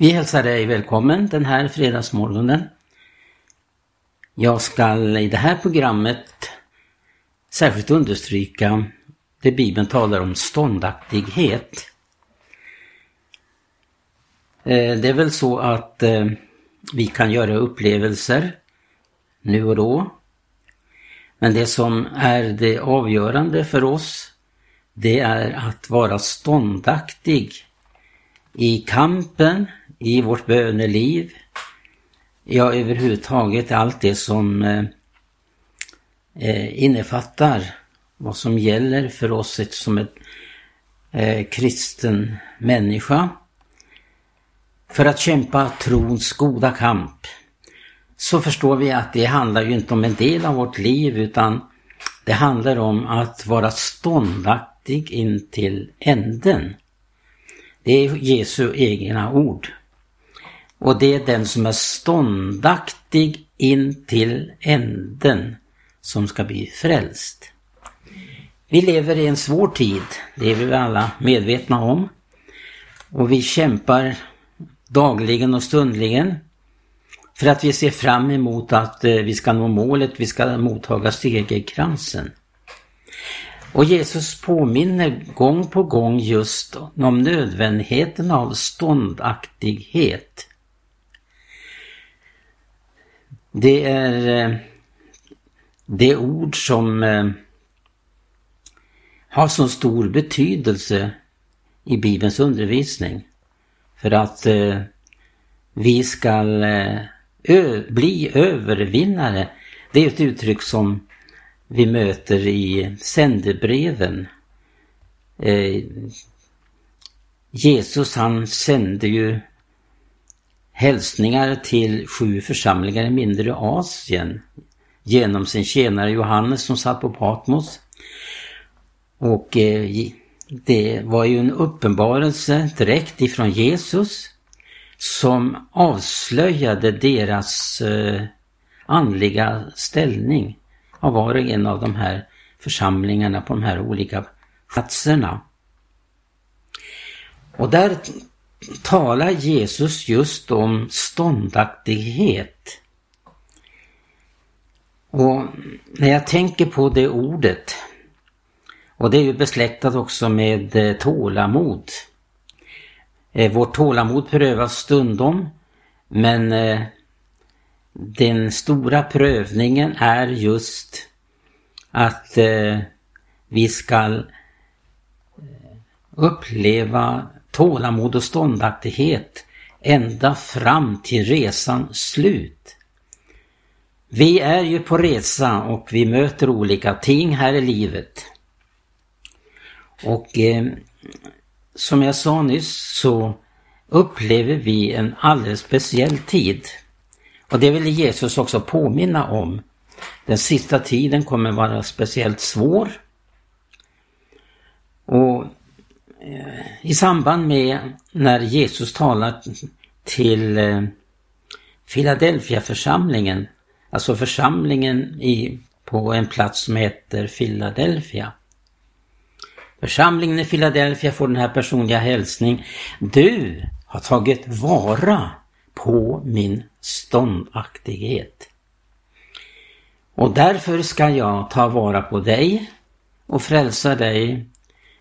Vi hälsar dig välkommen den här fredagsmorgonen. Jag ska i det här programmet särskilt understryka det Bibeln talar om ståndaktighet. Eh, det är väl så att eh, vi kan göra upplevelser nu och då. Men det som är det avgörande för oss, det är att vara ståndaktig i kampen, i vårt böneliv, ja överhuvudtaget allt det som eh, eh innefattar vad som gäller för oss som ett eh, kristen människa. För att kämpa trons goda kamp så förstår vi att det handlar ju inte om en del av vårt liv utan det handlar om att vara ståndaktig in till änden. Det är Jesu egna ord. Och det är den som är ståndaktig in till änden som ska bli frälst. Vi lever i en svår tid, det är vi alla medvetna om. Och vi kämpar dagligen och stundligen för att vi ser fram emot att eh, vi ska nå målet, vi ska mottaga segerkransen. Och Jesus påminner gång på gång just om nödvändigheten av ståndaktighet. Det är eh, det ord som eh, har så stor betydelse i Bibelns undervisning. För att eh, vi ska bli övervinnare. Det är ett uttryck som vi möter i sändebreven. Jesus han sände ju hälsningar till sju församlingar i mindre Asien genom sin tjänare Johannes som satt på Patmos. Och eh, det var ju en uppenbarelse direkt ifrån Jesus som avslöjade deras eh, andliga ställning av var och en av de här församlingarna på de här olika platserna. Och där talar Jesus just om ståndaktighet. Och när jag tänker på det ordet, och det är ju besläktat också med eh, tålamod. Eh, vårt tålamod prövas stundom, men eh, den stora prövningen är just att vi ska uppleva tålamod och ståndaktighet ända fram till resans slut. Vi är ju på resa och vi möter olika ting här i livet. Och eh, som jag sa nyss så upplever vi en alldeles speciell tid. Och det vill Jesus också påminna om. Den sista tiden kommer vara speciellt svår. Och Eh, i samband med när Jesus talar till eh, Filadelfiaförsamlingen, Philadelphia församlingen Alltså församlingen i, på en plats som heter Philadelphia. Församlingen i Philadelphia får den här personliga hälsning. Du har tagit vara på min ståndaktighet. Och därför ska jag ta vara på dig och frälsa dig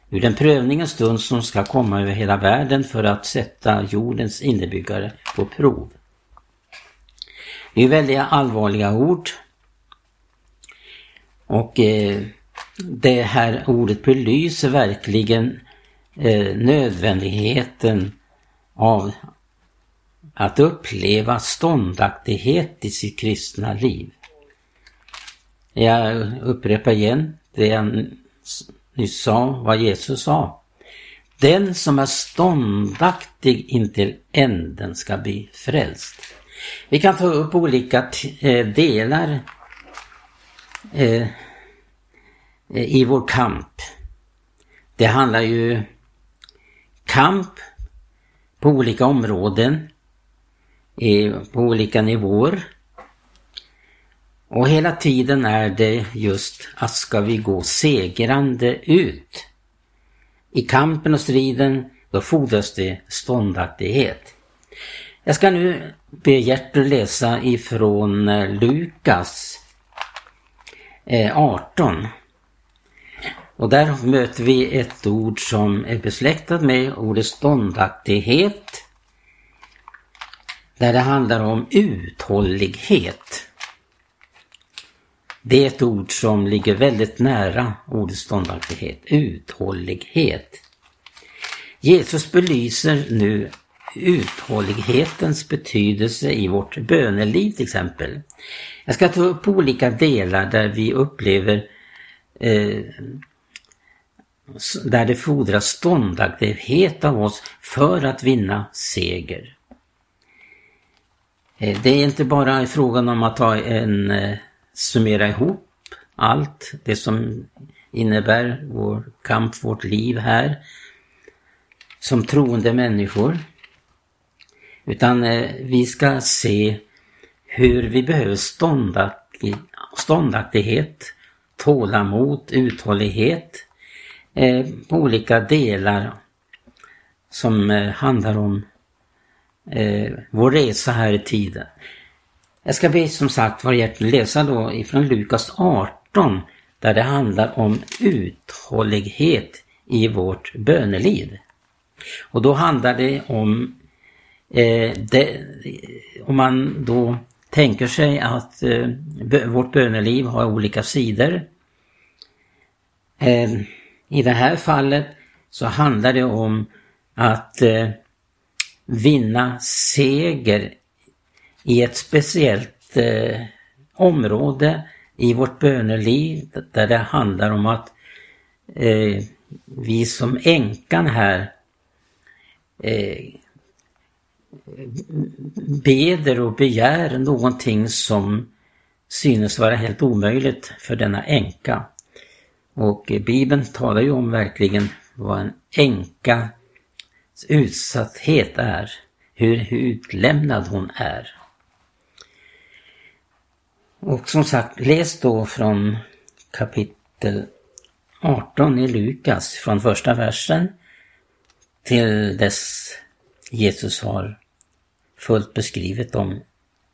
ur den prövningens stund som ska komma över hela världen för att sätta jordens innebyggare på prov. Det är väldigt allvarliga ord. Och eh, det här ordet belyser verkligen eh, nödvändigheten av att uppleva ståndaktighet i sitt kristna liv. Jag upprepar igen det jag nyss sa, vad Jesus sa. Den som är ståndaktig intill änden ska bli frälst. Vi kan ta upp olika eh, delar eh, eh, i vår kamp. Det handlar ju kamp på olika områden, eh, på olika nivåer. Och hela tiden är det just att ska vi gå segrande ut. I kampen och striden, då fordras det ståndaktighet. Jag ska nu be Gertrud läsa ifrån eh, Lukas eh, 18. Och där möter vi ett ord som är besläktat med ordet ståndaktighet. Där det handlar om uthållighet. Det är ett ord som ligger väldigt nära ordet ståndaktighet, uthållighet. Jesus belyser nu uthållighetens betydelse i vårt böneliv till exempel. Jag ska ta upp olika delar där vi upplever eh, där det fordras ståndaktighet av oss för att vinna seger. Eh, det är inte bara frågan om att ta en, eh, summera ihop allt det som innebär vår kamp, vårt liv här som troende människor. Utan eh, vi ska se hur vi behöver ståndaktighet, tålamod, uthållighet eh, på olika delar som eh, handlar om eh, vår resa här i tiden. Jag ska be som sagt var hjärtligt läsa då ifrån Lukas 18 där det handlar om uthållighet i vårt böneliv. Och då handlar det om eh, det, om man då tänker sig att eh, vårt böneliv har olika sidor. Eh, I det här fallet så handlar det om att eh, vinna seger i ett speciellt eh, område i vårt böneliv där det handlar om att eh, vi som änkan här eh, beder och begär någonting som synes vara helt omöjligt för denna änka. Och Bibeln talar ju om verkligen vad en änkas utsatthet är, hur utlämnad hon är. Och som sagt, läs då från kapitel 18 i Lukas, från första versen till dess Jesus har fullt beskrivet om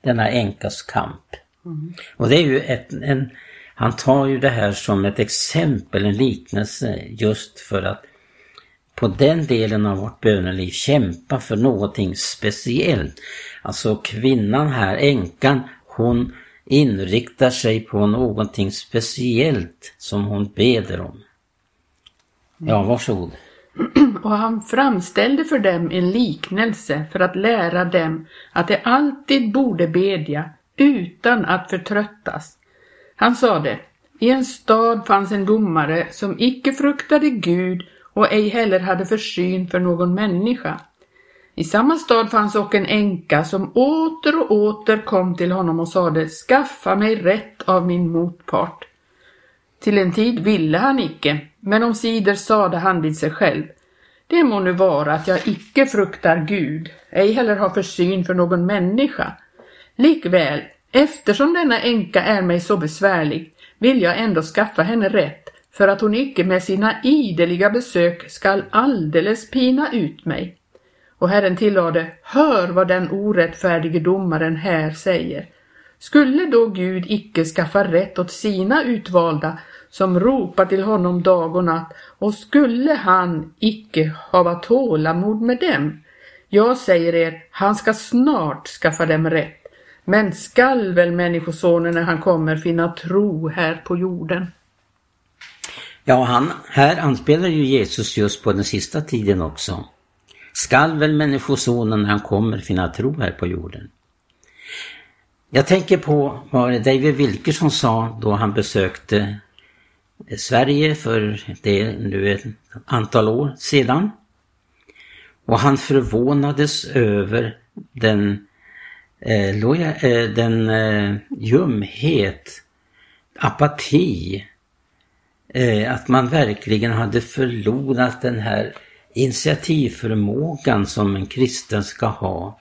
denna änkas kamp. Mm. Och det är ju ett, en, han tar ju det här som ett exempel, en liknelse just för att på den delen av vårt böneliv kämpa för någonting speciellt. Alltså kvinnan här, änkan, hon inriktar sig på någonting speciellt som hon beder om. Ja, varsågod. Och han framställde för dem en liknelse för att lära dem att de alltid borde bedja utan att förtröttas. Han sade, i en stad fanns en domare som icke fruktade Gud och ej heller hade försyn för någon människa. I samma stad fanns också en änka som åter och åter kom till honom och sade, skaffa mig rätt av min motpart. Till en tid ville han icke, men omsider sade han vid sig själv, det må nu vara att jag icke fruktar Gud, ej heller har försyn för någon människa. Likväl, eftersom denna änka är mig så besvärlig, vill jag ändå skaffa henne rätt, för att hon icke med sina ideliga besök skall alldeles pina ut mig. Och Herren tillade, hör vad den orättfärdige domaren här säger. Skulle då Gud icke skaffa rätt åt sina utvalda som ropar till honom dag och natt och skulle han icke hava tålamod med dem, jag säger er, han ska snart skaffa dem rätt. Men skall väl Människosonen när han kommer finna tro här på jorden? Ja, han, här anspelar ju Jesus just på den sista tiden också. Skall väl Människosonen när han kommer finna tro här på jorden? Jag tänker på vad David Wilkerson sa då han besökte Sverige för det är nu ett antal år sedan. Och han förvånades över den, eh, loja, eh, den eh, ljumhet, apati, eh, att man verkligen hade förlorat den här initiativförmågan som en kristen ska ha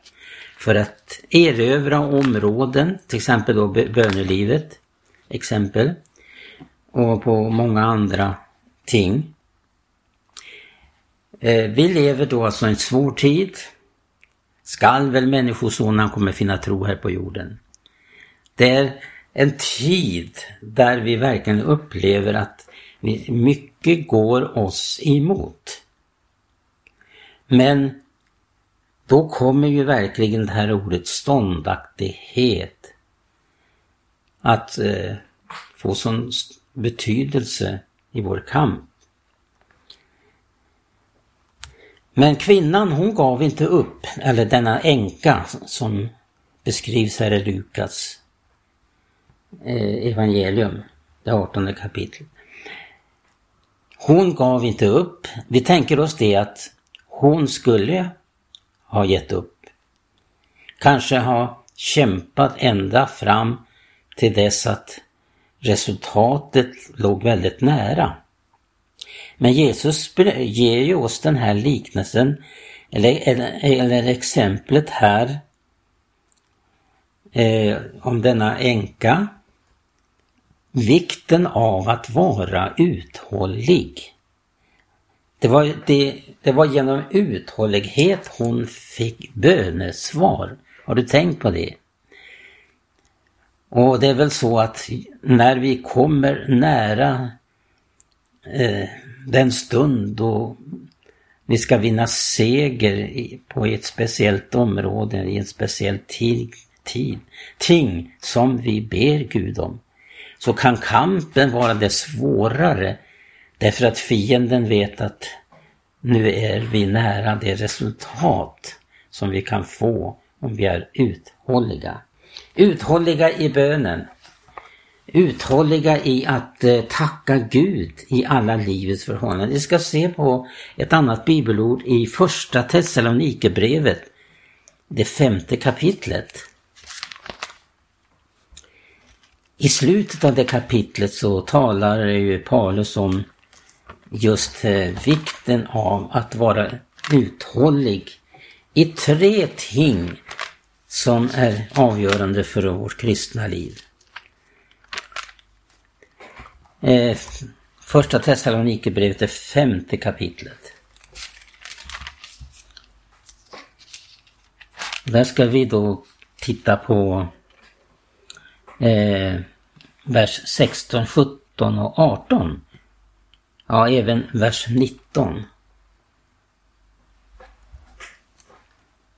för att erövra områden, till exempel då bönelivet, exempel, och på många andra ting. Eh, vi lever då alltså i en svår tid. skall väl människosonen kommer finna tro här på jorden. Det är en tid där vi verkligen upplever att mycket går oss emot. Men då kommer ju verkligen det här ordet ståndaktighet att eh, få sån betydelse i vår kamp. Men kvinnan hon gav inte upp, eller denna änka som beskrivs här i Lukas eh, evangelium, det 18 kapitlet. Hon gav inte upp. Vi tänker oss det att hon skulle ha gett upp. Kanske ha kämpat ända fram till dess att resultatet låg väldigt nära. Men Jesus ger ju oss den här liknelsen, eller, eller, eller exemplet här eh, om denna änka. Vikten av att vara uthållig. Det var, det, det var genom uthållighet hon fick bönesvar. Har du tänkt på det? Och det är väl så att när vi kommer nära eh, den stund då vi ska vinna seger på ett speciellt område, i en speciell tid, tid, ting som vi ber Gud om, så kan kampen vara det svårare därför att fienden vet att nu är vi nära det resultat som vi kan få om vi är uthålliga. Uthålliga i bönen. Uthålliga i att eh, tacka Gud i alla livets förhållanden. Vi ska se på ett annat bibelord i första Thessalonikerbrevet, det femte kapitlet. I slutet av det kapitlet så talar ju Paulus om just eh, vikten av att vara uthållig i tre ting som är avgörande för vårt kristna liv. Eh, första Thessalonikerbrevet, det femte kapitlet. Där ska vi då titta på eh, vers 16, 17 och 18. Ja, även vers 19.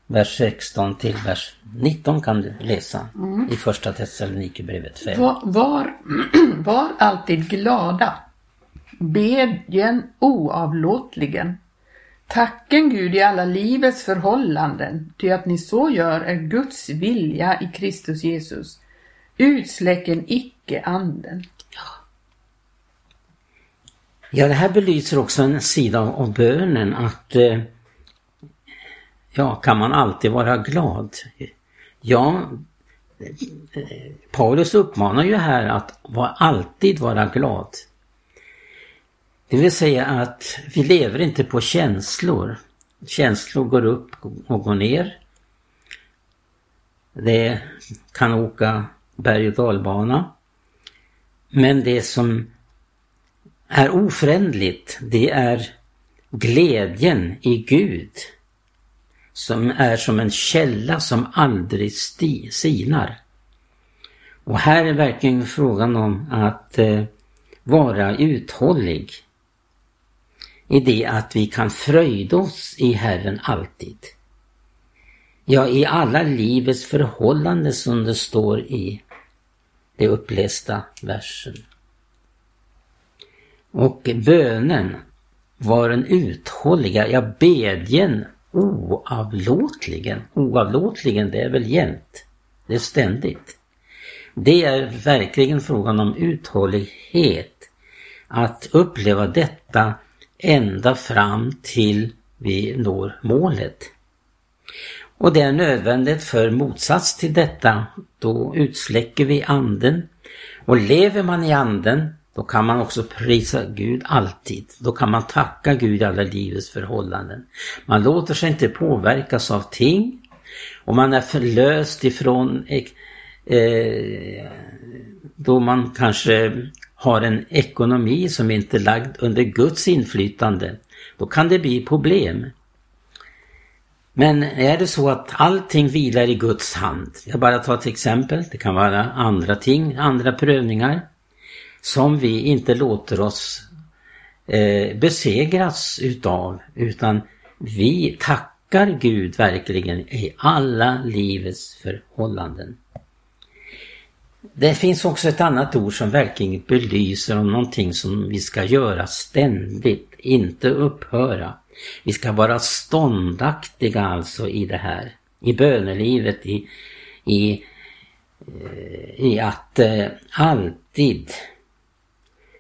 vers 16 till vers 19 kan du läsa mm. i första Thessalonikerbrevet 5. Var, var, var alltid glada. Bedjen oavlåtligen. Tacken Gud i alla livets förhållanden, ty att ni så gör är Guds vilja i Kristus Jesus. Utsläcken icke anden. Ja, det här belyser också en sida av bönen att eh, Ja, kan man alltid vara glad? Ja, eh, Paulus uppmanar ju här att alltid vara glad. Det vill säga att vi lever inte på känslor. Känslor går upp och går ner. Det kan åka berg och dalbana. Men det som är oförändligt, det är glädjen i Gud som är som en källa som aldrig sti, sinar. Och här är verkligen frågan om att eh, vara uthållig i det att vi kan fröjda oss i Herren alltid. Ja, i alla livets förhållanden som det står i det upplästa versen. Och bönen var den uthålliga, ja bedjen oavlåtligen. Oavlåtligen, det är väl jämt. Det är ständigt. Det är verkligen frågan om uthållighet. Att uppleva detta ända fram till vi når målet. Och det är nödvändigt för motsats till detta, då utsläcker vi anden. Och lever man i anden, då kan man också prisa Gud alltid. Då kan man tacka Gud i alla livets förhållanden. Man låter sig inte påverkas av ting och man är förlöst ifrån eh, då man kanske har en ekonomi som inte är lagd under Guds inflytande. Då kan det bli problem. Men är det så att allting vilar i Guds hand? Jag bara tar ett exempel. Det kan vara andra ting, andra prövningar som vi inte låter oss eh, besegras utav utan vi tackar Gud verkligen i alla livets förhållanden. Det finns också ett annat ord som verkligen belyser om någonting som vi ska göra ständigt, inte upphöra. Vi ska vara ståndaktiga alltså i det här, i bönelivet, i, i, eh, i att eh, alltid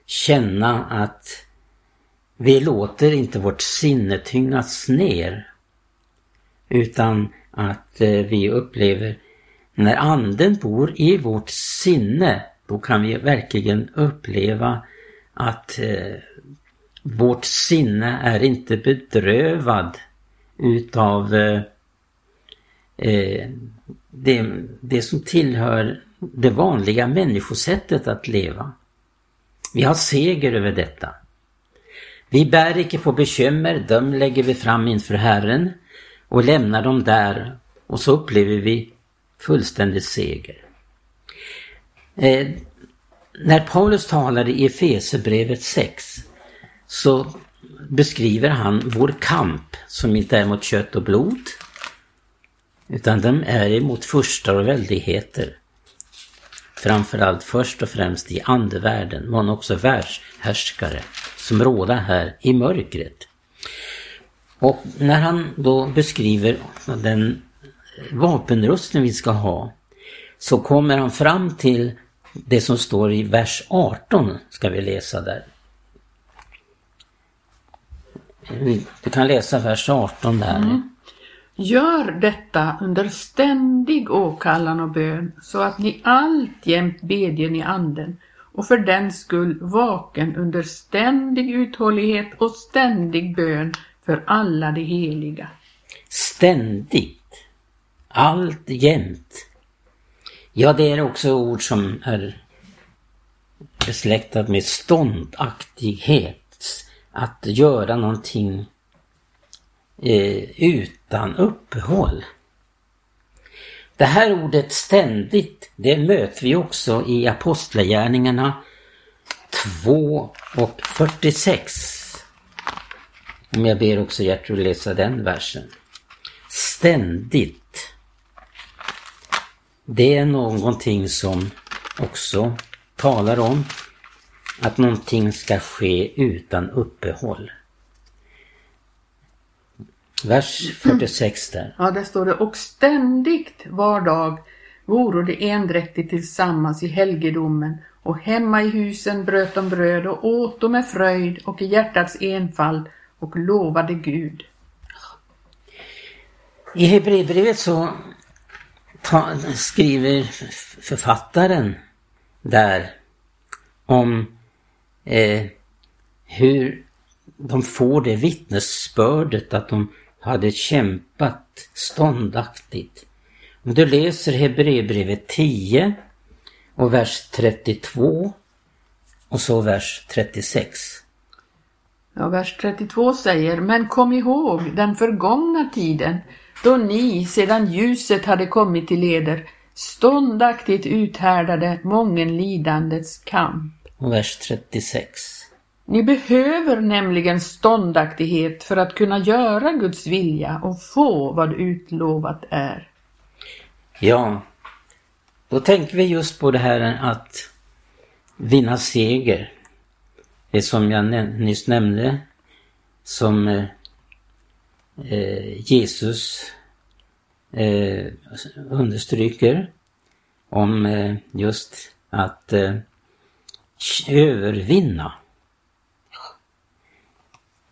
känna att vi låter inte vårt sinne tyngas ner. Utan att eh, vi upplever när anden bor i vårt sinne, då kan vi verkligen uppleva att eh, vårt sinne är inte bedrövad utav eh, eh det, det som tillhör det vanliga människosättet att leva. Vi har seger över detta. Vi bär icke på bekymmer, dem lägger vi fram inför Herren och lämnar dem där och så upplever vi fullständig seger. Eh, när Paulus talade i Efesebrevet 6 så beskriver han vår kamp som inte är mot kött och blod utan den är emot furstar och väldigheter. Framförallt först och främst i andevärlden men också världshärskare som råda här i mörkret. Och när han då beskriver den vapenrustning vi ska ha så kommer han fram till det som står i vers 18, ska vi läsa där. Du kan läsa vers 18 där. Mm. Gör detta under ständig åkallan och bön så att ni alltjämt bedjen i anden och för den skull vaken under ständig uthållighet och ständig bön för alla de heliga. Ständigt. Allt jämt. Ja, det är också ord som är besläktat med ståndaktighet. Att göra någonting eh, utan uppehåll. Det här ordet ständigt, det möter vi också i Apostlagärningarna 2 och 46. Om jag ber också Gertrud läsa den versen. Ständigt. Det är någonting som också talar om att någonting ska ske utan uppehåll. Vers 46 där. Ja, där står det och ständigt var dag voro de endräktigt tillsammans i helgedomen och hemma i husen bröt de bröd och åt de med fröjd och i hjärtats enfald och lovade Gud. I Hebreerbrevet så ta, skriver författaren där om eh, hur de får det vittnesbördet att de hade kämpat ståndaktigt. Om du läser Hebreerbrevet 10 och vers 32 och så vers 36. Ja, vers 32 säger, men kom ihåg den förgångna tiden då ni sedan ljuset hade kommit till eder ståndaktigt uthärdade mången lidandets kamp. Och vers 36. Ni behöver nämligen ståndaktighet för att kunna göra Guds vilja och få vad utlovat är. Ja, då tänker vi just på det här att vinna seger. Det som jag nyss nämnde, som eh, Jesus eh, understryker om eh, just att eh, övervinna.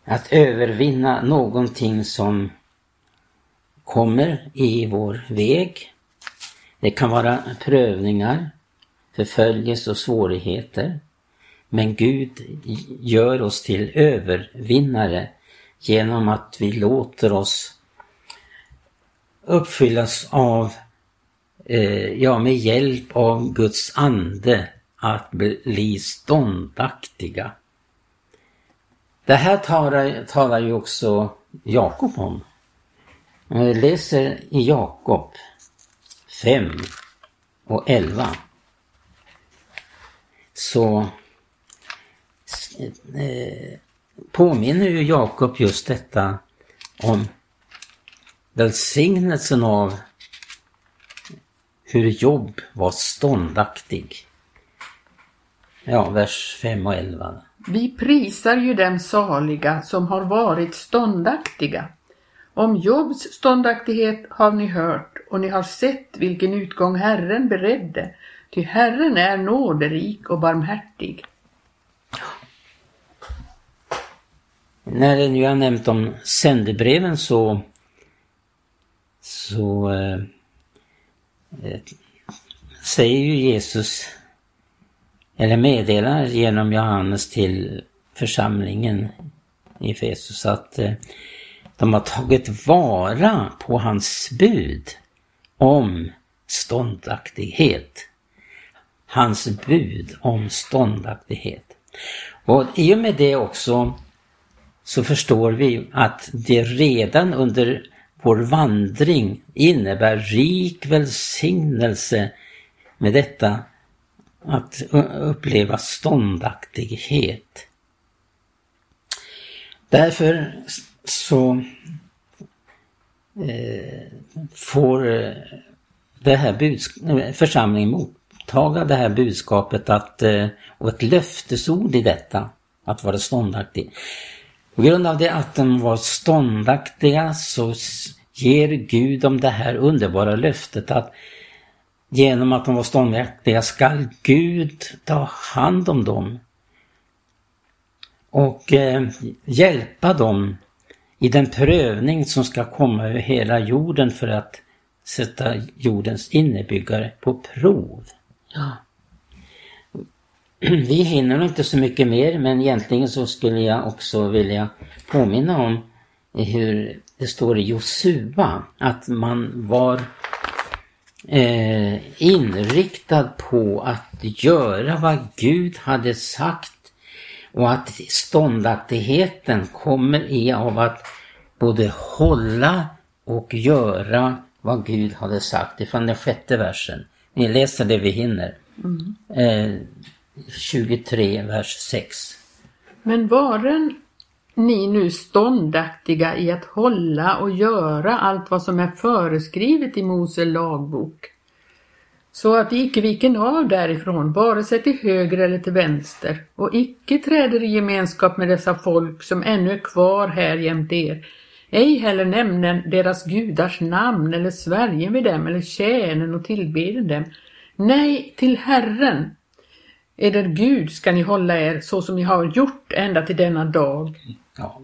Att övervinna någonting som kommer i vår väg. Det kan vara prövningar, förföljelse och svårigheter. Men Gud gör oss till övervinnare genom att vi låter oss uppfyllas av, eh, ja med hjälp av Guds ande att bli ståndaktiga. Det här talar, talar ju också Jakob om. Jag läser i Jakob 5 och 11. Så eh, påminner ju Jakob just detta om välsignelsen av hur Jobb var ståndaktig. Ja, vers 5 och 11. Vi prisar ju dem saliga som har varit ståndaktiga. Om Jobs ståndaktighet har ni hört och ni har sett vilken utgång Herren beredde, ty Herren är nåderik och barmhärtig. När nu har nämnt om sändebreven så så eh, säger ju Jesus eller meddelar genom Johannes till församlingen i Efesus att eh, de har tagit vara på hans bud om ståndaktighet. Hans bud om ståndaktighet. Och i och med det också så förstår vi att det redan under vår vandring innebär rik välsignelse med detta att uppleva ståndaktighet. Därför så eh, får eh, det här budsk- eh, församlingen mottaga det här budskapet att, eh, och ett löftesord i detta, att vara ståndaktig. På grund av det att de var ståndaktiga så ger Gud dem det här underbara löftet att genom att de var ståndaktiga skall Gud ta hand om dem och eh, hjälpa dem i den prövning som ska komma över hela jorden för att sätta jordens innebyggare på prov. Ja. Vi hinner inte så mycket mer men egentligen så skulle jag också vilja påminna om hur det står i Josua att man var eh, inriktad på att göra vad Gud hade sagt och att ståndaktigheten kommer i av att både hålla och göra vad Gud hade sagt ifrån den sjätte versen. Ni läser det vi hinner. Mm. Eh, 23, vers 6. Men varen ni nu ståndaktiga i att hålla och göra allt vad som är föreskrivet i Mose lagbok, så att icke viken av därifrån, vare sig till höger eller till vänster, och icke träder i gemenskap med dessa folk som ännu är kvar här jämte er, ej heller nämnen deras gudars namn eller svärjen vid dem eller tjänen och tillber dem. Nej, till Herren, eder Gud ska ni hålla er så som ni har gjort ända till denna dag. Ja,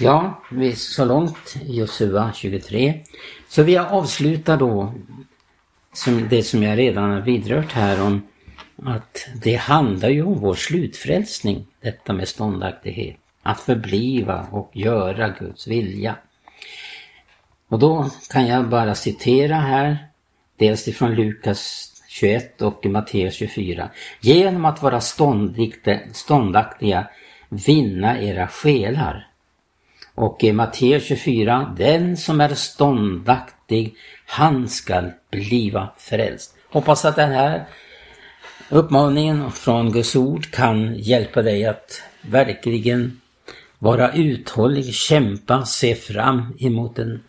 ja vi så långt Josua 23. Så vi avslutar då som det som jag redan har vidrört här om att det handlar ju om vår slutfrälsning, detta med ståndaktighet. Att förbliva och göra Guds vilja. Och då kan jag bara citera här, dels ifrån Lukas 21 och Matteus 24. Genom att vara ståndaktiga vinna era själar. Och i Matteus 24, den som är ståndaktig, han skall bliva frälst. Hoppas att den här uppmaningen från Guds ord kan hjälpa dig att verkligen vara uthållig, kämpa, se fram emot en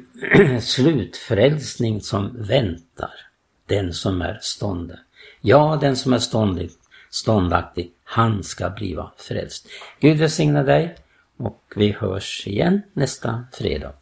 slutfrälsning som väntar den som är stånde. Ja, den som är ståndig, ståndaktig, han ska bliva frälst. Gud välsigne dig och vi hörs igen nästa fredag.